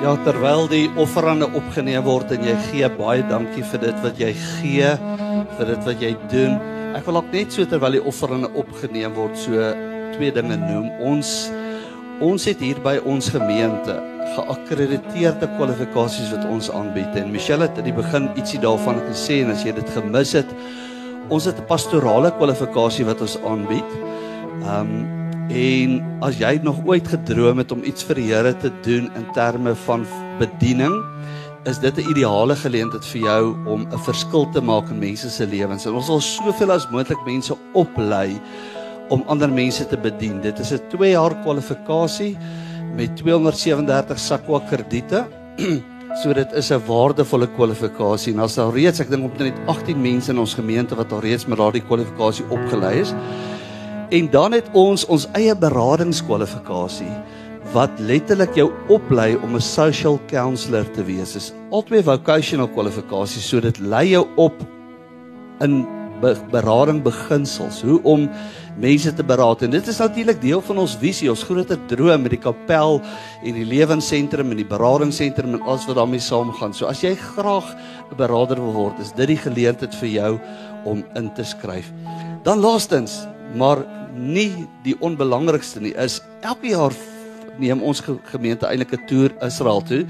Ja, terwyl die offerande opgeneem word en jy gee baie dankie vir dit wat jy gee, vir dit wat jy doen. Ek wil ook net so terwyl die offerande opgeneem word, so twee dinge noem. Ons ons het hier by ons gemeente geakkrediteerde kwalifikasies wat ons aanbied en Michelle het aan die begin ietsie daarvan gesê en as jy dit gemis het, ons het 'n pastorale kwalifikasie wat ons aanbied. Ehm um, En as jy nog ooit gedroom het om iets vir die Here te doen in terme van bediening, is dit 'n ideale geleentheid vir jou om 'n verskil te maak in mense se lewens. En ons wil soveel as moontlik mense oplei om ander mense te bedien. Dit is 'n 2 jaar kwalifikasie met 237 sakwa krediete. so dit is 'n waardevolle kwalifikasie. En as daar reeds, ek dink omtrent 18 mense in ons gemeente wat al reeds met daardie kwalifikasie opgelei is. En dan het ons ons eie beradingskwalifikasie wat letterlik jou oplei om 'n social counselor te wees. Dis albei vocational kwalifikasies, so dit lei jou op in berading beginsels, hoe om mense te beraad. En dit is natuurlik deel van ons visie, ons groter droom met die kapel en die lewensentrum en die beradingsentrum en alles wat daarmee saamgaan. So as jy graag 'n beraader wil word, is dit die geleentheid vir jou om in te skryf. Dan laastens, maar nie die onbelangrikste nie is elke jaar neem ons gemeente eintlik 'n toer Israel toe.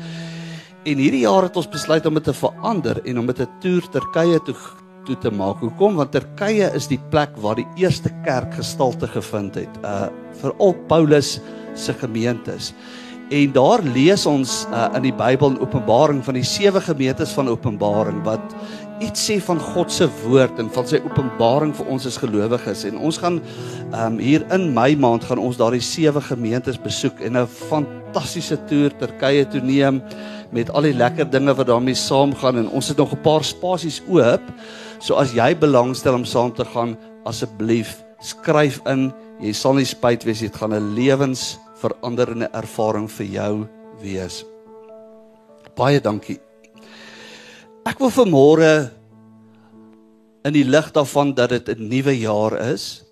En hierdie jaar het ons besluit om dit te verander en om dit 'n toer Turkye toe toe te maak. Hoekom? Want Turkye is die plek waar die eerste kerk gestalte gevind het. Uh veral Paulus se gemeentes. En daar lees ons uh, in die Bybel in Openbaring van die sewe gemeentes van Openbaring wat iets sê van God se woord en van sy openbaring vir ons as gelowiges en ons gaan um, hier in Mei maand gaan ons daardie sewe gemeentes besoek en 'n fantastiese toer Turkye toe neem met al die lekker dinge wat daarmee saamgaan en ons het nog 'n paar spasies oop. So as jy belangstel om saam te gaan, asseblief skryf in. Jy sal nie spyt wees dit gaan 'n lewensveranderende ervaring vir jou wees. Baie dankie. Ek wil vanmôre in die lig daarvan dat dit 'n nuwe jaar is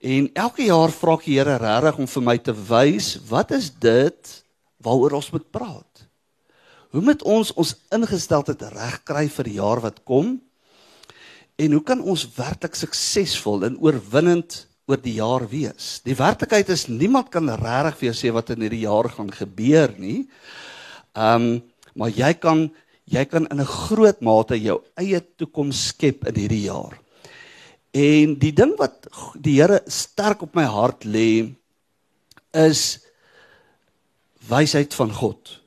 en elke jaar vra ek die Here regtig om vir my te wys wat is dit waaroor ons moet praat. Hoe moet ons ons ingesteldheid regkry vir die jaar wat kom? En hoe kan ons werklik suksesvol en oorwinnend oor die jaar wees? Die werklikheid is niemand kan regtig vir jou sê wat in hierdie jaar gaan gebeur nie. Ehm um, maar jy kan jy kan in 'n groot mate jou eie toekoms skep in hierdie jaar. En die ding wat die Here sterk op my hart lê is wysheid van God.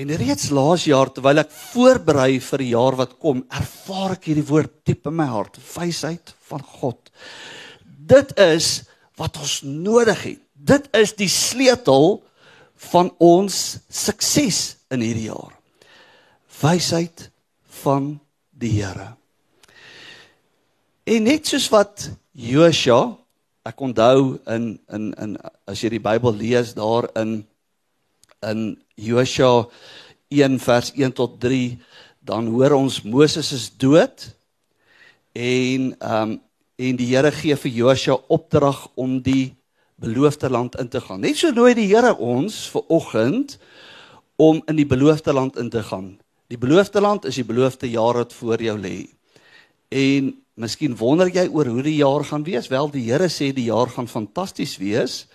En reeds laas jaar terwyl ek voorberei vir die jaar wat kom, ervaar ek hierdie woord diep in my hart, wysheid van God. Dit is wat ons nodig het. Dit is die sleutel van ons sukses in hierdie jaar wysheid van die Here. En net soos wat Josua, ek onthou in in in as jy die Bybel lees daar in in Josua 1 vers 1 tot 3, dan hoor ons Moses is dood en ehm um, en die Here gee vir Josua opdrag om die beloofde land in te gaan. Net so nooi die Here ons vir oggend om in die beloofde land in te gaan. Die beloofde land is die beloofde jaar wat voor jou lê. En miskien wonder jy oor hoe die jaar gaan wees. Wel, die Here sê die jaar gaan fantasties wees,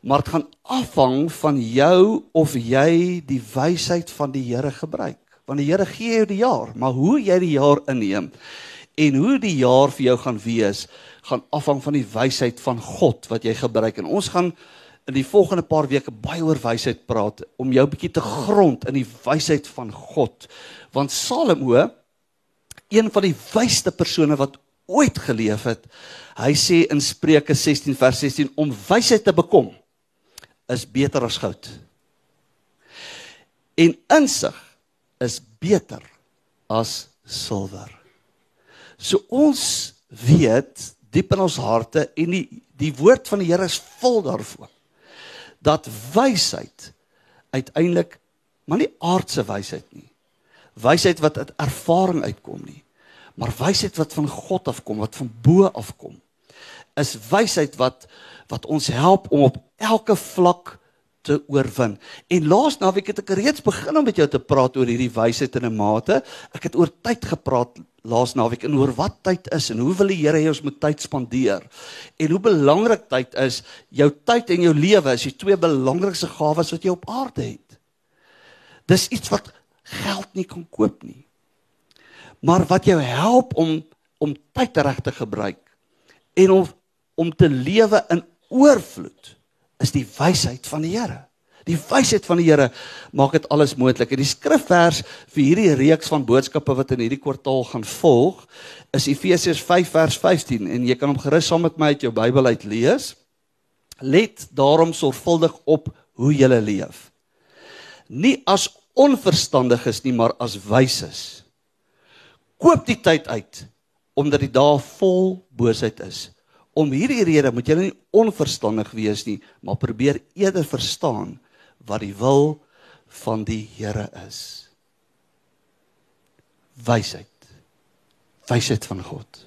maar dit gaan afhang van jou of jy die wysheid van die Here gebruik. Want die Here gee jou die jaar, maar hoe jy die jaar inneem en hoe die jaar vir jou gaan wees, gaan afhang van die wysheid van God wat jy gebruik. En ons gaan in die volgende paar weke baie oor wysheid praat om jou bietjie te grond in die wysheid van God. Want Salomo, een van die wysste persone wat ooit geleef het, hy sê in Spreuke 16 vers 16 om wysheid te bekom is beter as goud. En insig is beter as silwer. So ons weet diep in ons harte en die die woord van die Here is vol daarvan dat wysheid uiteindelik maar nie aardse wysheid nie. Wysheid wat uit ervaring uitkom nie, maar wysheid wat van God afkom, wat van bo afkom. Is wysheid wat wat ons help om op elke vlak te oorwin. En laas naweek het ek reeds begin om met jou te praat oor hierdie wysheid in 'n mate. Ek het oor tyd gepraat laas naweek en oor wat tyd is en hoe wil die Here hê ons moet tyd spandeer. En hoe belangrik tyd is. Jou tyd en jou lewe is die twee belangrikste gawes wat jy op aarde het. Dis iets wat geld nie kan koop nie. Maar wat jou help om om tyd reg te gebruik en om om te lewe in oorvloed is die wysheid van die Here. Die wysheid van die Here maak dit alles moontlik. En die skrifvers vir hierdie reeks van boodskappe wat in hierdie kwartaal gaan volg, is Efesiërs 5 vers 15 en jy kan hom gerus saam met my uit jou Bybel uit lees. Let daarom sorgvuldig op hoe jy leef. Nie as onverstandiges nie, maar as wyses. Koop die tyd uit omdat die dae vol boosheid is om hierdie rede moet jy nie onverstandig wees nie, maar probeer eerder verstaan wat die wil van die Here is. Wysheid. Wysheid van God.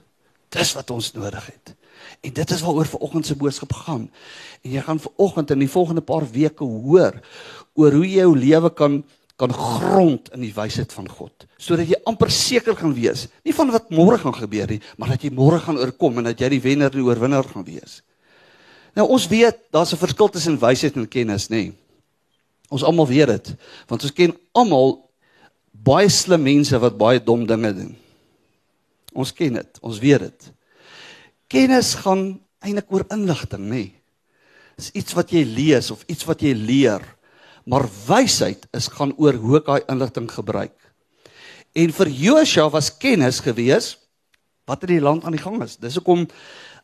Dis wat ons nodig het. En dit is waaroor vanoggend se boodskap gaan. En jy gaan vanoggend in die volgende paar weke hoor oor hoe jy jou lewe kan kan grond in die wysheid van God sodat jy amper seker gaan wees nie van wat môre gaan gebeur nie maar dat jy môre gaan oorkom en dat jy die wenner die oorwinnaar gaan wees nou ons weet daar's 'n verskil tussen wysheid en kennis nê ons almal weet dit want ons ken almal baie slim mense wat baie dom dinge doen ons ken dit ons weet dit kennis gaan eintlik oor inligting nê dis iets wat jy lees of iets wat jy leer maar wysheid is gaan oor hoe ek daai inligting gebruik. En vir Josua was kennis gewees wat in die land aan die gang is. Dis hoekom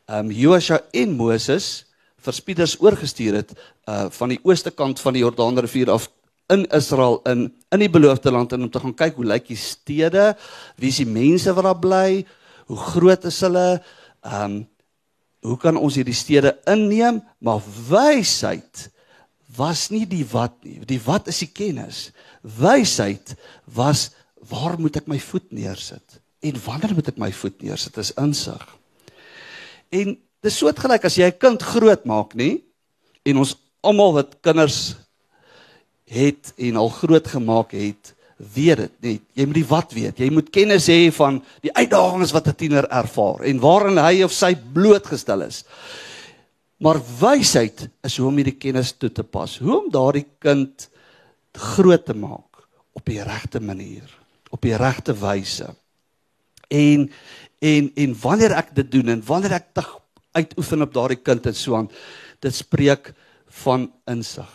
ehm um, Josua en Moses verspieders oorgestuur het uh van die ooste kant van die Jordaanrivier af in Israel in in die beloofde land om te gaan kyk hoe lyk die stede, wie is die mense wat daar bly, hoe groot is hulle, ehm um, hoe kan ons hierdie stede inneem? Maar wysheid was nie die wat nie. Die wat is die kennis. Wysheid was waar moet ek my voet neersit? En wanneer moet ek my voet neersit? Dis insig. En dis soortgelyk as jy 'n kind groot maak, nê? En ons almal wat kinders het en al groot gemaak het, weet dit, nê? Jy moet die wat weet. Jy moet kennis hê van die uitdagings wat 'n tiener ervaar en waarin hy of sy blootgestel is. Maar wysheid is hoe om hierdie kennis toe te pas. Hoe om daardie kind groot te maak op die regte manier, op die regte wyse. En en en wanneer ek dit doen en wanneer ek te uitoefen op daardie kind en so aan, dit spreek van insig.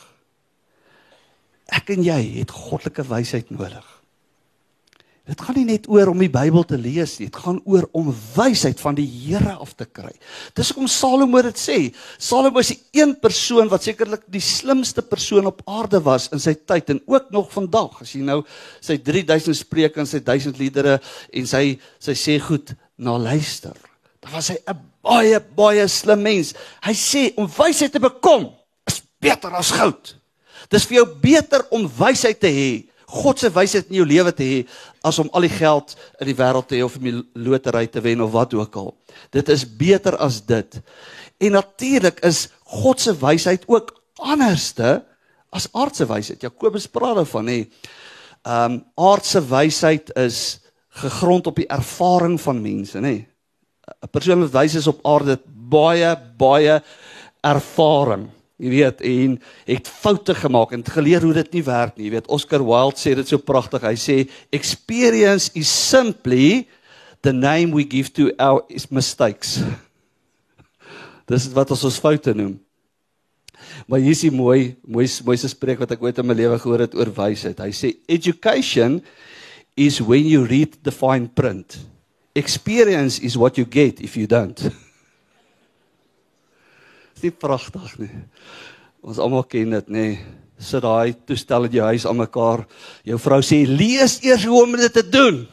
Ek en jy het goddelike wysheid nodig. Dit gaan nie net oor om die Bybel te lees nie, dit gaan oor om wysheid van die Here af te kry. Dis hoekom Salomo dit sê. Salomo is die een persoon wat sekerlik die slimste persoon op aarde was in sy tyd en ook nog vandag. As jy nou sy 3000 spreuke en sy 1000 liedere en sy sy sê goed na luister. Dan was hy 'n baie baie slim mens. Hy sê om wysheid te bekom is beter as goud. Dis vir jou beter om wysheid te hê God se wysheid in jou lewe te hê as om al die geld in die wêreld te hê of om die lotery te wen of wat ook al. Dit is beter as dit. En natuurlik is God se wysheid ook anderste as aardse wysheid. Jakobus praat daarvan hè. Ehm um, aardse wysheid is gegrond op die ervaring van mense, nê. 'n Persoon wat wys is op aarde baie baie ervaring jy weet en het foute gemaak en geleer hoe dit nie werk nie. Jy weet Oscar Wilde sê dit so pragtig. Hy sê experience is simply the name we give to our mistakes. Dis wat ons ons foute noem. Maar hier is die mooi mooi mooiste spreek wat ek ooit in my lewe gehoor het oor wysheid. Hy sê education is when you read the fine print experience is what you get if you don't nie pragtig nie. Ons almal ken dit nê. Sit daai toestel in jou huis aan mekaar. Jou vrou sê lees eers hoe om dit te doen.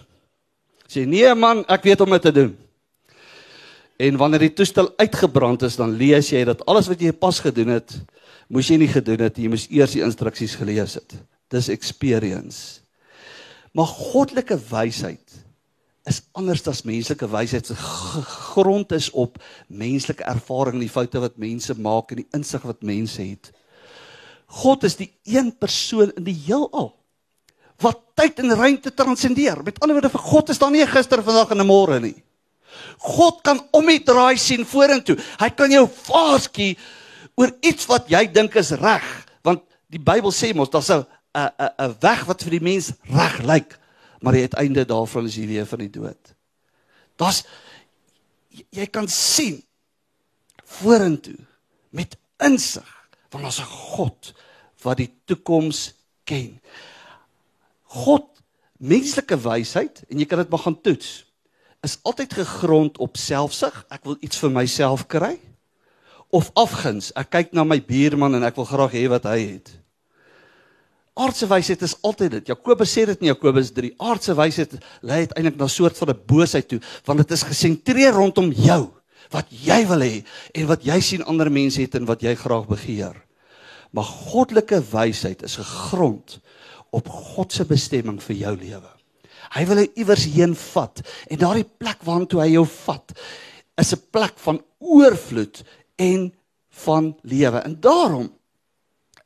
Sê nee man, ek weet om dit te doen. En wanneer die toestel uitgebrand is, dan lees jy dat alles wat jy pas gedoen het, moes jy nie gedoen het. Jy moes eers die instruksies gelees het. Dis experience. Maar goddelike wysheid is anders as menslike wysheid se grond is op menslike ervaring en die foute wat mense maak en die insig wat mense het. God is die een persoon in die heelal wat tyd en ruimte transcendeer. Met ander woorde vir God is daar nie gister, vandag en môre nie. God kan om die draai sien vorentoe. Hy kan jou waarsku oor iets wat jy dink is reg, want die Bybel sê mos daar's 'n 'n 'n weg wat vir die mens reg lyk, maar die uiteinde daarvan is die weë van die dood. Daar's jy kan sien vorentoe met insig want ons 'n God wat die toekoms ken. God menslike wysheid en jy kan dit maar gaan toets is altyd gegrond op selfsug. Ek wil iets vir myself kry of afguns. Ek kyk na my buurman en ek wil graag hê wat hy het. Aardse wysheid is altyd dit. Jakobus sê dit in Jakobus 3. Aardse wysheid lei uiteindelik na 'n soort van 'n boosheid toe want dit is gesentreer rondom jou, wat jy wil hê en wat jy sien ander mense het en wat jy graag begeer. Maar goddelike wysheid is gegrond op God se bestemming vir jou lewe. Hy wil jou iewers heen vat en daardie plek waartoe hy jou vat is 'n plek van oorvloed en van lewe. En daarom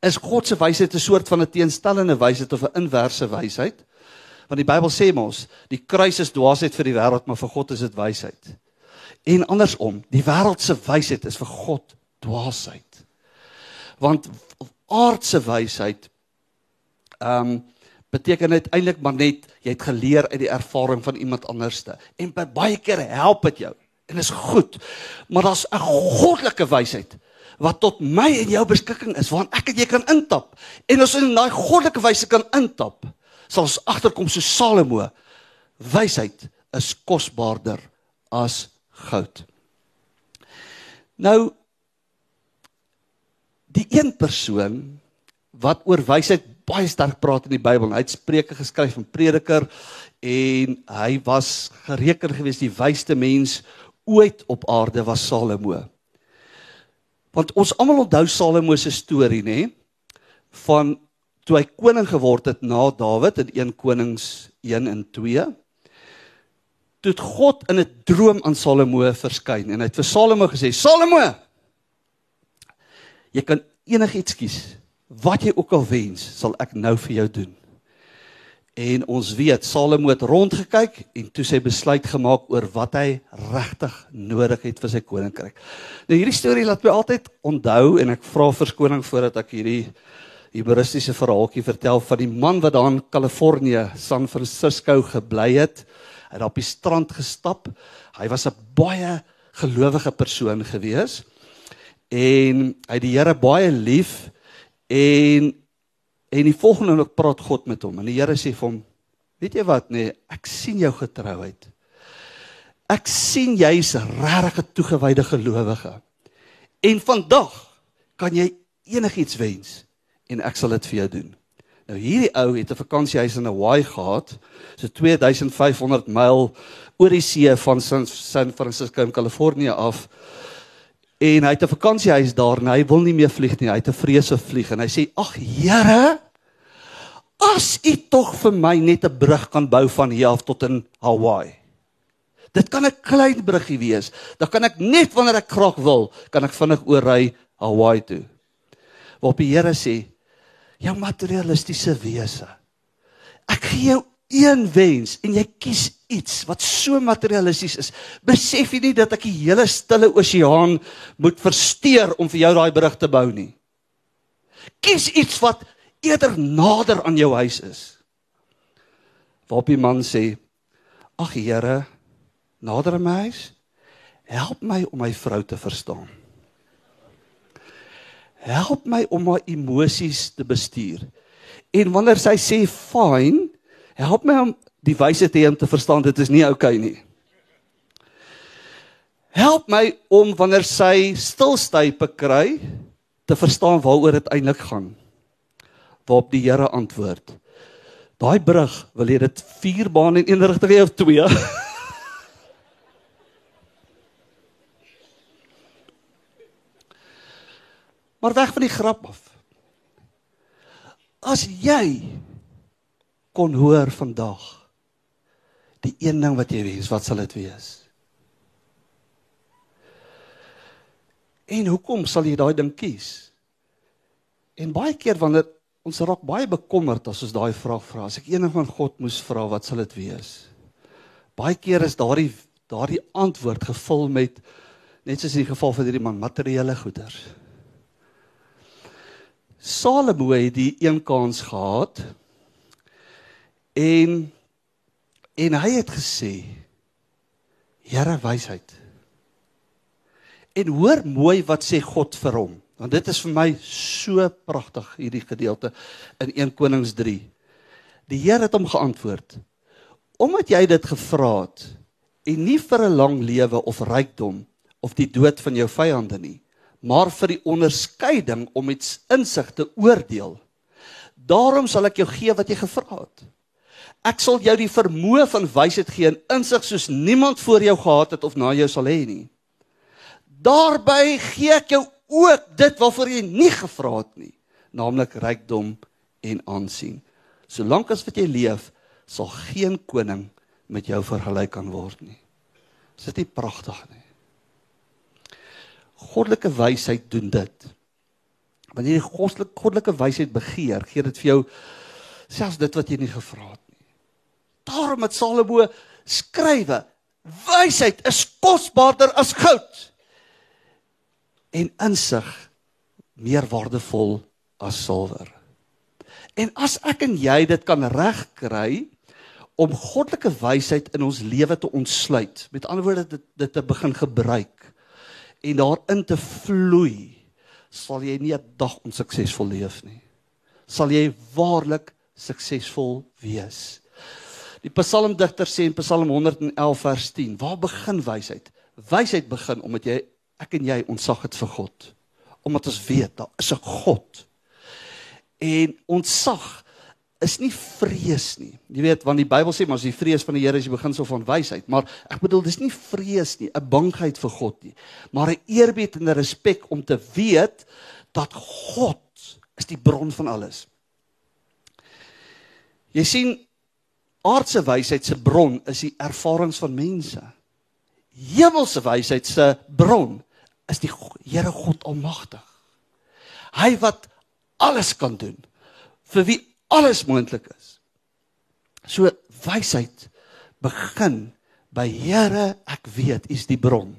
is God se wysheid 'n soort van 'n teenstellende wysheid of 'n inverse wysheid. Want die Bybel sê mos, die kruis is dwaasheid vir die wêreld, maar vir God is dit wysheid. En andersom, die wêreld se wysheid is vir God dwaasheid. Want aardse wysheid ehm um, beteken dit eintlik maar net jy het geleer uit die ervaring van iemand anderste en baie keer help dit jou en is goed maar daar's 'n goddelike wysheid wat tot my en jou beskikking is waarin ek en jy kan intap en as ons in daai goddelike wysheid kan intap sal ons agterkom so Salomo wysheid is kosbaarder as goud nou die een persoon wat oor wysheid baie sterk praat in die Bybel. Hy het Spreuke geskryf van Prediker en hy was gereken gewees die wysste mens ooit op aarde was Salomo. Want ons almal onthou Salomo se storie, nê? Van toe hy koning geword het na Dawid in 1 Konings 1 en 2. Toe het God in 'n droom aan Salomo verskyn en hy het vir Salomo gesê: "Salomo, jy kan enigiets kies wat jy ook al wens, sal ek nou vir jou doen. En ons weet Salomo het rondgekyk en toe sy besluit gemaak oor wat hy regtig nodig het vir sy koninkryk. Nou hierdie storie laat my altyd onthou en ek vra verskoning voordat ek hierdie humoristiese verhaaltjie vertel van die man wat daar in Kalifornië, San Francisco gebly het. Hy het op die strand gestap. Hy was 'n baie gelowige persoon gewees en hy het die Here baie lief En en die volgende oomblik praat God met hom en die Here sê vir hom: "Weet jy wat nee, ek sien jou getrouheid. Ek sien jy's regtig 'n toegewyde gelowige. En vandag kan jy enigiets wens en ek sal dit vir jou doen." Nou hierdie ou het 'n vakansiehuis in Hawaii gehad, so 2500 myl oor die see van San Francisco in Kalifornië af en hy het 'n vakansiehuis daar en hy wil nie meer vlieg nie. Hy het 'n vrese vlieg en hy sê: "Ag Here, as U tog vir my net 'n brug kan bou van hier af tot in Hawaii. Dit kan 'n klein bruggie wees. Dan kan ek net wanneer ek graag wil, kan ek vinnig oorry Hawaii toe." Waarop die Here sê: "Jou materialistiese wese. Ek gee jou een wens en jy kies iets wat so materialisties is, besef jy nie dat ek die hele stille oseaan moet versteur om vir jou daai brug te bou nie. Kies iets wat eerder nader aan jou huis is. Waarop die man sê: "Ag Here, nader aan my huis, help my om my vrou te verstaan. Help my om my emosies te bestuur." En wanneer sy sê fine, Help my om die wyse te hê om te verstaan dit is nie oukei okay nie. Help my om wanneer sy stilstype kry te verstaan waaroor dit eintlik gaan. Waarop die Here antwoord. Daai brug, wil jy dit 4 baan in een rigting hê of 2? maar weg van die grap af. As jy kon hoor vandag. Die een ding wat jy wens, wat sal dit wees? En hoekom sal jy daai ding kies? En baie keer wanneer ons raak baie bekommerd as ons daai vraag vra, as ek enig van God moes vra, wat sal dit wees? Baie keer is daardie daardie antwoord gevul met net soos in die geval van hierdie man materiële goeder. Salomo het die een kans gehad en en hy het gesê Here wysheid. En hoor mooi wat sê God vir hom, want dit is vir my so pragtig hierdie gedeelte in 1 Konings 3. Die Here het hom geantwoord: Omdat jy dit gevra het en nie vir 'n lang lewe of rykdom of die dood van jou vyande nie, maar vir die onderskeiding om met insig te oordeel. Daarom sal ek jou gee wat jy gevra het. Ek sal jou die vermoë van wysheid gee en insig soos niemand voor jou gehad het of na jou sal hê nie. Daarby gee ek jou ook dit waarvoor jy nie gevra het nie, naamlik rykdom en aansien. Solank as wat jy leef, sal geen koning met jou vergelyk kan word nie. Is dit nie pragtig nie? Goddelike wysheid doen dit. Wanneer jy goddelike goddelike wysheid begeer, gee dit vir jou selfs dit wat jy nie gevra het nie. Daarom het Salomo skrywe: Wysheid is kosbaarder as goud en insig meer waardevol as silwer. En as ek en jy dit kan regkry om goddelike wysheid in ons lewe te ontsluit, met ander woorde dit dit te begin gebruik en daarin te vloei, sal jy nie 'n dag onsuksesvol leef nie. Sal jy waarlik suksesvol wees. Die psalmdigter sê in Psalm 111 vers 10, waar begin wysheid? Wysheid begin omdat jy ek en jy ontsag het vir God. Omdat ons weet daar is 'n God. En ontsag is nie vrees nie. Jy weet want die Bybel sê maar as jy vrees van die Here is die beginsel van wysheid, maar ek bedoel dis nie vrees nie, 'n bangheid vir God nie, maar 'n eerbied en 'n respek om te weet dat God is die bron van alles. Jy sien aardse wysheid se bron is die ervarings van mense. Hemelse wysheid se bron is die Here God almagtig. Hy wat alles kan doen vir wie alles moontlik is. So wysheid begin by Here, ek weet U is die bron.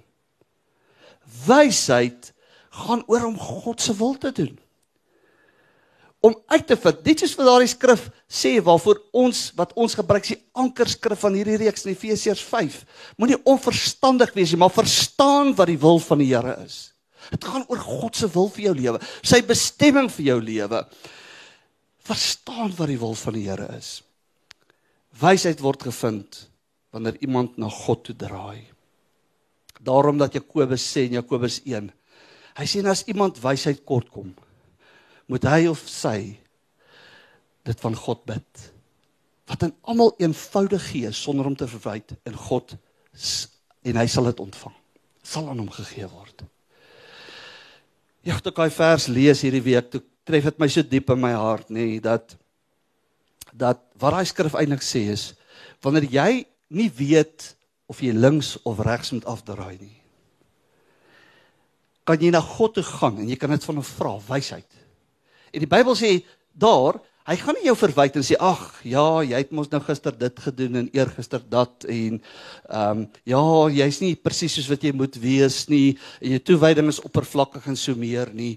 Wysheid gaan oor om God se wil te doen. Om uit te vind, dit is wat daardie skrif sê waarvoor ons wat ons gebruik is die ankerskrif van hierdie reeks in Efesiërs 5. Moenie onverstandig wees nie, maar verstaan wat die wil van die Here is. Dit gaan oor God se wil vir jou lewe, sy bestemming vir jou lewe verstaan wat die wil van die Here is. Wysheid word gevind wanneer iemand na God toe draai. Daarom dat Jakobus sê in Jakobus 1, hy sê as iemand wysheid kort kom, moet hy of sy dit van God bid. Wat aan almal eenvoudig gee sonder om te verwyd in God en hy sal dit ontvang. Sal aan hom gegee word. Ja, ek het daai vers lees hierdie week toe tref dit my so diep in my hart nê nee, dat dat wat daai skrif eintlik sê is wanneer jy nie weet of jy links of regs moet afdraai nie kan jy na God toe gaan en jy kan dit van hom vra wysheid en die Bybel sê daar hy gaan nie jou verwyte en sê ag ja jy het mos nou gister dit gedoen en eergister dat en ehm um, ja jy's nie presies soos wat jy moet wees nie en jou toewyding is oppervlakkig en so meer nie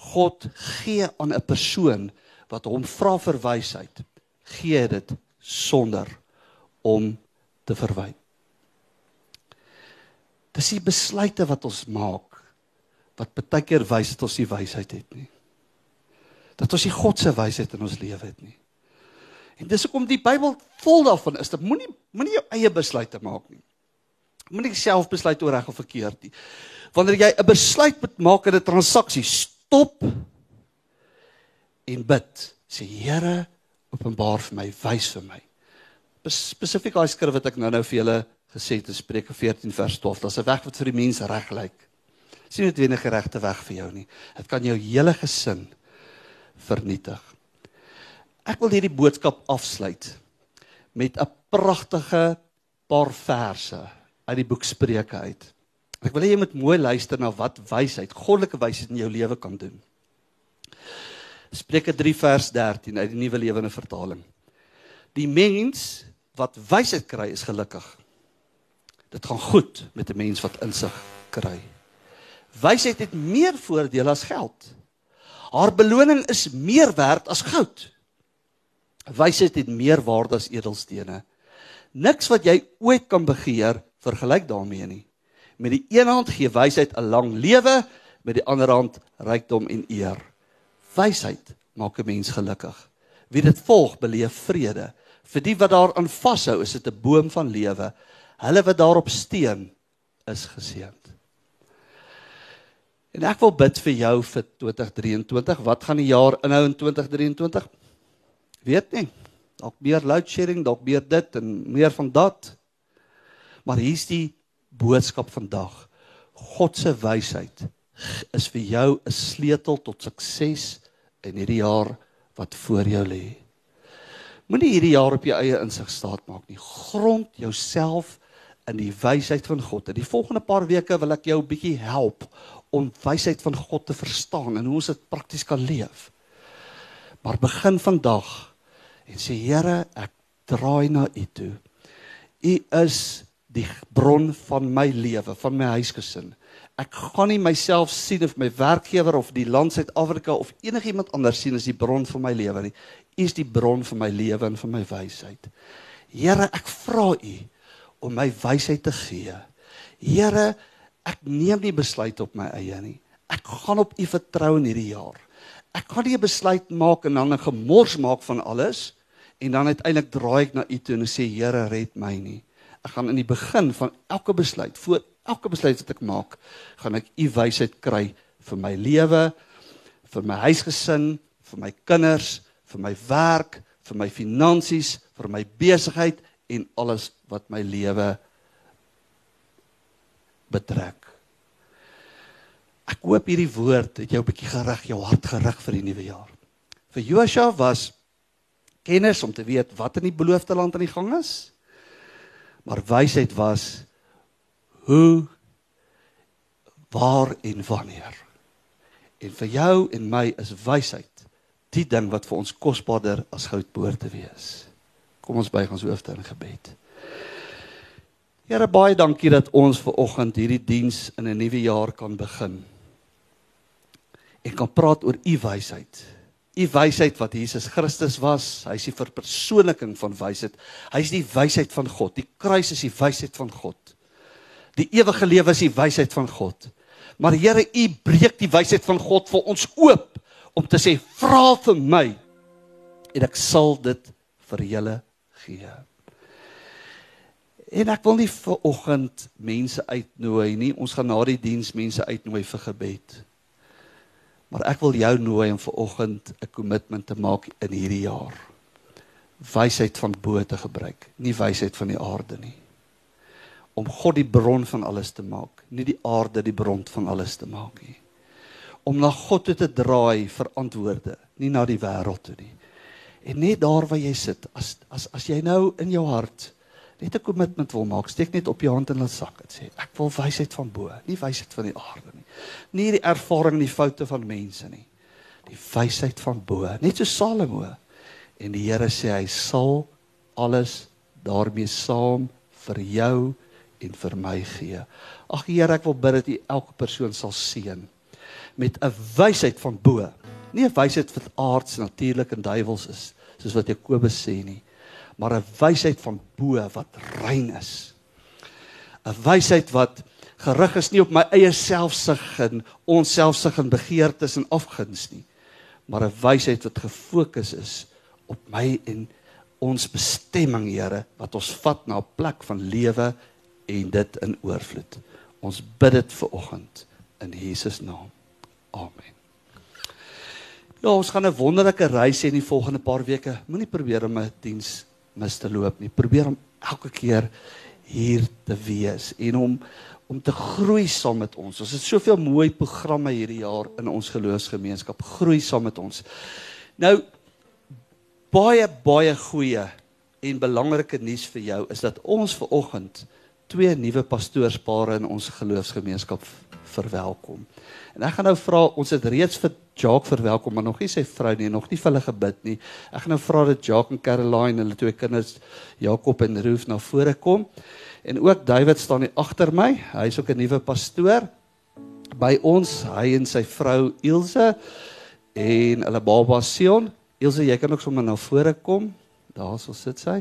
God gee aan 'n persoon wat hom vra vir wysheid, gee dit sonder om te verwy. Dis die besluite wat ons maak wat baie keer wys dat ons nie wysheid het nie. Dat ons nie God se wysheid in ons lewe het nie. En dis hoekom die Bybel vol daarvan is. Dat moenie moenie jou eie besluite maak nie. Moenie self besluit oor reg of verkeerd nie. Wanneer jy 'n besluit moet maak in 'n transaksie, stop en bid. Sê Here, openbaar vir my, wys vir my. Spesifiek daai skrif wat ek nou-nou vir julle gesê het in Spreuke 14 vers 12. Daar's 'n weg wat vir die mens reg lyk. Sien dit wenige regte weg vir jou nie. Dit kan jou hele gesin vernietig. Ek wil hierdie boodskap afsluit met 'n pragtige paar verse uit die boek Spreuke uit. Ek wil hê jy moet mooi luister na wat wysheid, goddelike wysheid in jou lewe kan doen. Spreuke 3 vers 13 uit die Nuwe Lewende Vertaling. Die mens wat wysheid kry is gelukkig. Dit gaan goed met 'n mens wat insig kry. Wysheid het meer voordele as geld. Haar beloning is meer werd as goud. Wysheid het meer waarde as edelstene. Niks wat jy ooit kan begeer vergelyk daarmee nie. Met die een hand gee wysheid 'n lang lewe, met die ander hand rykdom en eer. Wysheid maak 'n mens gelukkig. Wie dit volg, beleef vrede. Vir die wat daaraan vashou, is dit 'n boom van lewe. Hulle wat daarop steun, is geseënd. En ek wil bid vir jou vir 2023. Wat gaan die jaar inhou in 2023? Weet nie. Dalk meer load shedding, dalk meer dit en meer van dat. Maar hier's die boodskap vandag. God se wysheid is vir jou 'n sleutel tot sukses in hierdie jaar wat voor jou lê. Moenie hierdie jaar op jou eie insig staat maak nie. Grond jouself in die wysheid van God. In die volgende paar weke wil ek jou 'n bietjie help om wysheid van God te verstaan en hoe ons dit prakties kan leef. Maar begin vandag en sê Here, ek draai na U toe. U is die bron van my lewe, van my huisgesin. Ek gaan nie myself sien of my werkgewer of die land Suid-Afrika of enigiemand anders sien as die bron van my lewe nie. U is die bron van my lewe en van my wysheid. Here, ek vra U om my wysheid te gee. Here, ek neem nie besluit op my eie nie. Ek gaan op U vertrou in hierdie jaar. Ek gaan nie 'n besluit maak en dan 'n gemors maak van alles en dan uiteindelik draai ek na U toe en sê Here red my nie. Ek gaan in die begin van elke besluit, voor elke besluit wat ek maak, gaan ek U wysheid kry vir my lewe, vir my huisgesin, vir my kinders, vir my werk, vir my finansies, vir my besigheid en alles wat my lewe betrek. Ek hoop hierdie woord het jou 'n bietjie gerig, jou hart gerig vir die nuwe jaar. Vir Josua was kennis om te weet wat in die beloofde land aan die gang is. Maar wysheid was hoe waar en wanneer. En vir jou en my is wysheid die ding wat vir ons kosbaarder as goud behoort te wees. Kom ons buig ons hoofde in gebed. Here baie dankie dat ons ver oggend hierdie diens in 'n nuwe jaar kan begin. Ek kan praat oor u wysheid. U wysheid wat Jesus Christus was, hy is die verpersoonliking van wysheid. Hy is die wysheid van God. Die kruis is die wysheid van God. Die ewige lewe is die wysheid van God. Maar Here, u breek die wysheid van God vir ons oop om te sê vra vir my en ek sal dit vir julle gee. En ek wil nie vir oggend mense uitnooi nie. Ons gaan na die diens mense uitnooi vir gebed. Maar ek wil jou nooi om vir oggend 'n kommitment te maak in hierdie jaar. Wysheid van bo te gebruik, nie wysheid van die aarde nie. Om God die bron van alles te maak, nie die aarde die bron van alles te maak nie. Om na God toe te draai vir antwoorde, nie na die wêreld toe nie. En net daar waar jy sit, as as as jy nou in jou hart net 'n kommitment wil maak, steek net op jou hand in 'n sak en sê ek wil wysheid van bo, nie wysheid van die aarde nie. Nie die ervaring en die foute van mense nie. Die wysheid van bo, net so Salomo. En die Here sê hy sal alles daarmee saam vir jou en vir my gee. Ag Here, ek wil bid dat U elke persoon sal seën met 'n wysheid van bo. Nie 'n wysheid wat aards, natuurlik en duiwels is, soos wat Jakobus sê nie maar 'n wysheid van bo wat rein is. 'n Wysheid wat gerig is nie op my eie selfsug en onselfsug en begeertes en afguns nie, maar 'n wysheid wat gefokus is op my en ons bestemming, Here, wat ons vat na 'n plek van lewe en dit in oorvloed. Ons bid dit vir oggend in Jesus naam. Amen. Ja, ons gaan 'n wonderlike reis hê in die volgende paar weke. Moenie probeer om 'n diens mis te loop nie. Probeer om elke keer hier te wees en om om te groei saam met ons. Ons het soveel mooi programme hierdie jaar in ons geloofsgemeenskap. Groei saam met ons. Nou baie baie goeie en belangrike nuus vir jou is dat ons ver oggend twee nuwe pastoorspare in ons geloofsgemeenskap verwelkom. En ek gaan nou vra, ons het reeds vir Jacques verwelkom, maar nog nie sy vrou nie, nog nie vir hulle gebid nie. Ek gaan nou vra dat Jacques en Caroline, hulle twee kinders, Jakob en Ruth na vore kom. En ook David staan hier agter my. Hy's ook 'n nuwe pastoor by ons, hy en sy vrou Ilse en hulle baba Sion. Ilse, jy kan ook sommer na vore kom. Daar sou sit sy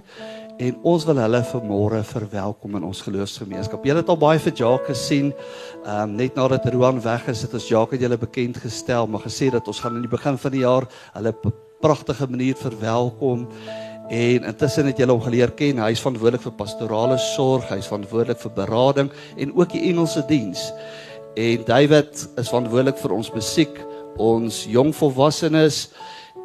en ons wil hulle vanmôre verwelkom in ons geloofsgemeenskap. Julle het al baie vir Jacques gesien. Ehm um, net nadat Roan weg is, het ons het julle bekend gestel, maar gesê dat ons gaan in die begin van die jaar hulle op 'n pragtige manier verwelkom. En intussen het julle hom geleer ken. Hy's verantwoordelik vir pastorale sorg, hy's verantwoordelik vir berading en ook die Engelse diens. En David is verantwoordelik vir ons musiek, ons jong volwassenes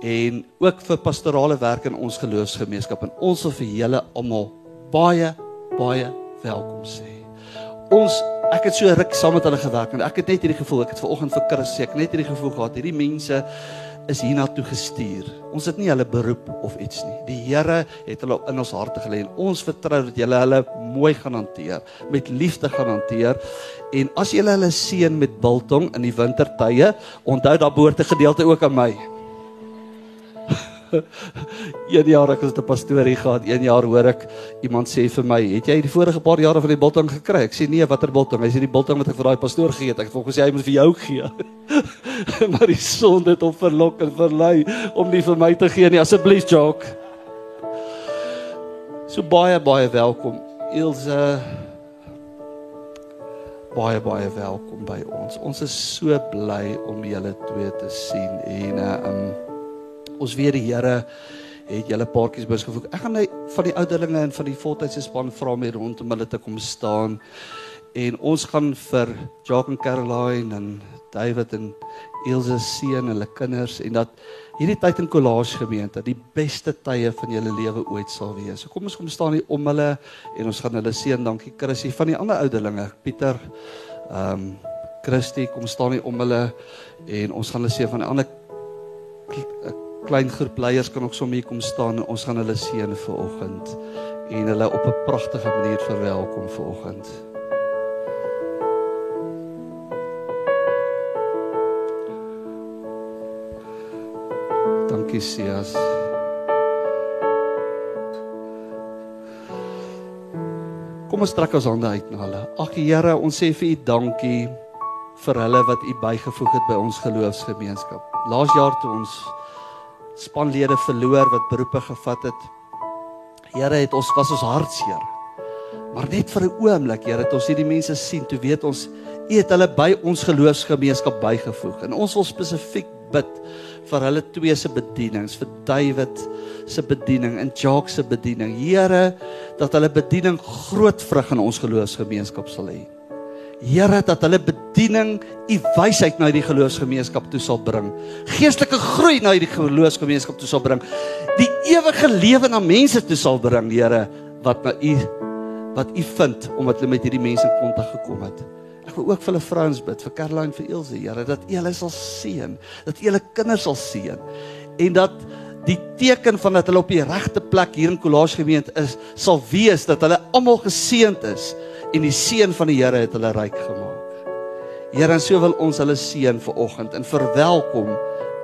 en ook vir pastorale werk in ons geloofsgemeenskap en ons wil vir julle almal baie baie welkom sê. Ons ek het so ruk saam met hulle gewerk en ek het net hierdie gevoel, ek het ver oggend vir Chris sê, ek net hierdie gevoel gehad, hierdie mense is hiernatoe gestuur. Ons het nie hulle beroep of iets nie. Die Here het hulle in ons harte gelê en ons vertrou dat julle hulle mooi gaan hanteer, met liefde gaan hanteer. En as julle hulle seën met biltong in die wintertye, onthou daar behoort 'n gedeelte ook aan my. Een jaar ek het 'n pastorie gehad. Een jaar hoor ek iemand sê vir my, "Het jy die vorige paar jare van die biltong gekry?" Ek sê, "Nee, watter biltong?" Hy sê, "Die biltong wat ek vir daai pastoor gegee het." Ek het volgens hy moet vir jou gee. maar die sonde het hom verlok en verlei om nie vir my te gee nie. Asseblief, Jock. So baie baie welkom. Ilse baie baie welkom by ons. Ons is so bly om julle twee te sien en uh um ons weet die Here het julle paartjies besgevoeg. Ek gaan net van die ouderlinge en van die voltydse span vra hier rondom hulle te kom staan. En ons gaan vir Jacques en Caroline en David en Ilse seën hulle kinders en dat hierdie tyd in Collage gemeente die beste tye van julle lewe ooit sal wees. So kom ons kom staan hier om hulle en ons gaan hulle seën. Dankie Chrissy van die ander ouderlinge. Pieter ehm um, Christie kom staan hier om hulle en ons gaan hulle seën van die ander klein groep leiers kan ook sommer hier kom staan en ons gaan hulle seën vir oggend en hulle op 'n pragtige manier verwelkom vir oggend. Dankie Sias. Kom ons trek ons hande uit na hulle. Ag Here, ons sê vir U dankie vir hulle wat U bygevoeg het by ons geloofsgemeenskap. Laas jaar toe ons spanlede verloor wat beroepe gevat het. Here het ons was ons hartseer. Maar net vir 'n oomblik, Here, het ons hierdie mense sien, toe weet ons U het hulle by ons geloofsgemeenskap bygevoeg. En ons wil spesifiek bid vir hulle twee se bedienings, vir David se bediening en Jacques se bediening. Here, dat hulle bediening groot vrug in ons geloofsgemeenskap sal hê. Here dat hulle bediening u wysheid na die geloofsgemeenskap toe sal bring. Geestelike groei na die geloofsgemeenskap toe sal bring. Die ewige lewe na mense toe sal bring, Here, wat na u wat u vind omdat hulle met hierdie mense in kontak gekom het. Ek wil ook vir hulle vrouens bid, vir Caroline vir Ilse, Here, dat u hulle sal seën, dat u hulle kinders sal seën en dat die teken van dat hulle op die regte plek hier in Kolaas gemeente is, sal wees dat hulle almal geseënd is en die seën van die Here het hulle ryk gemaak. Here, en so wil ons hulle seën vir oggend en verwelkom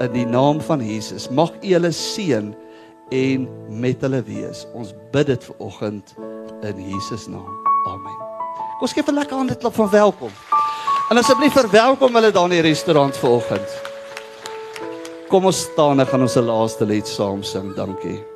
in die naam van Jesus. Mag U hulle seën en met hulle wees. Ons bid dit vir oggend in Jesus naam. Amen. Kom gee 'n lekker hande klap van welkom. En asseblief verwelkom hulle daar in die restaurant vir oggend. Kom ons staan en gaan ons se laaste lied saam sing. Dankie.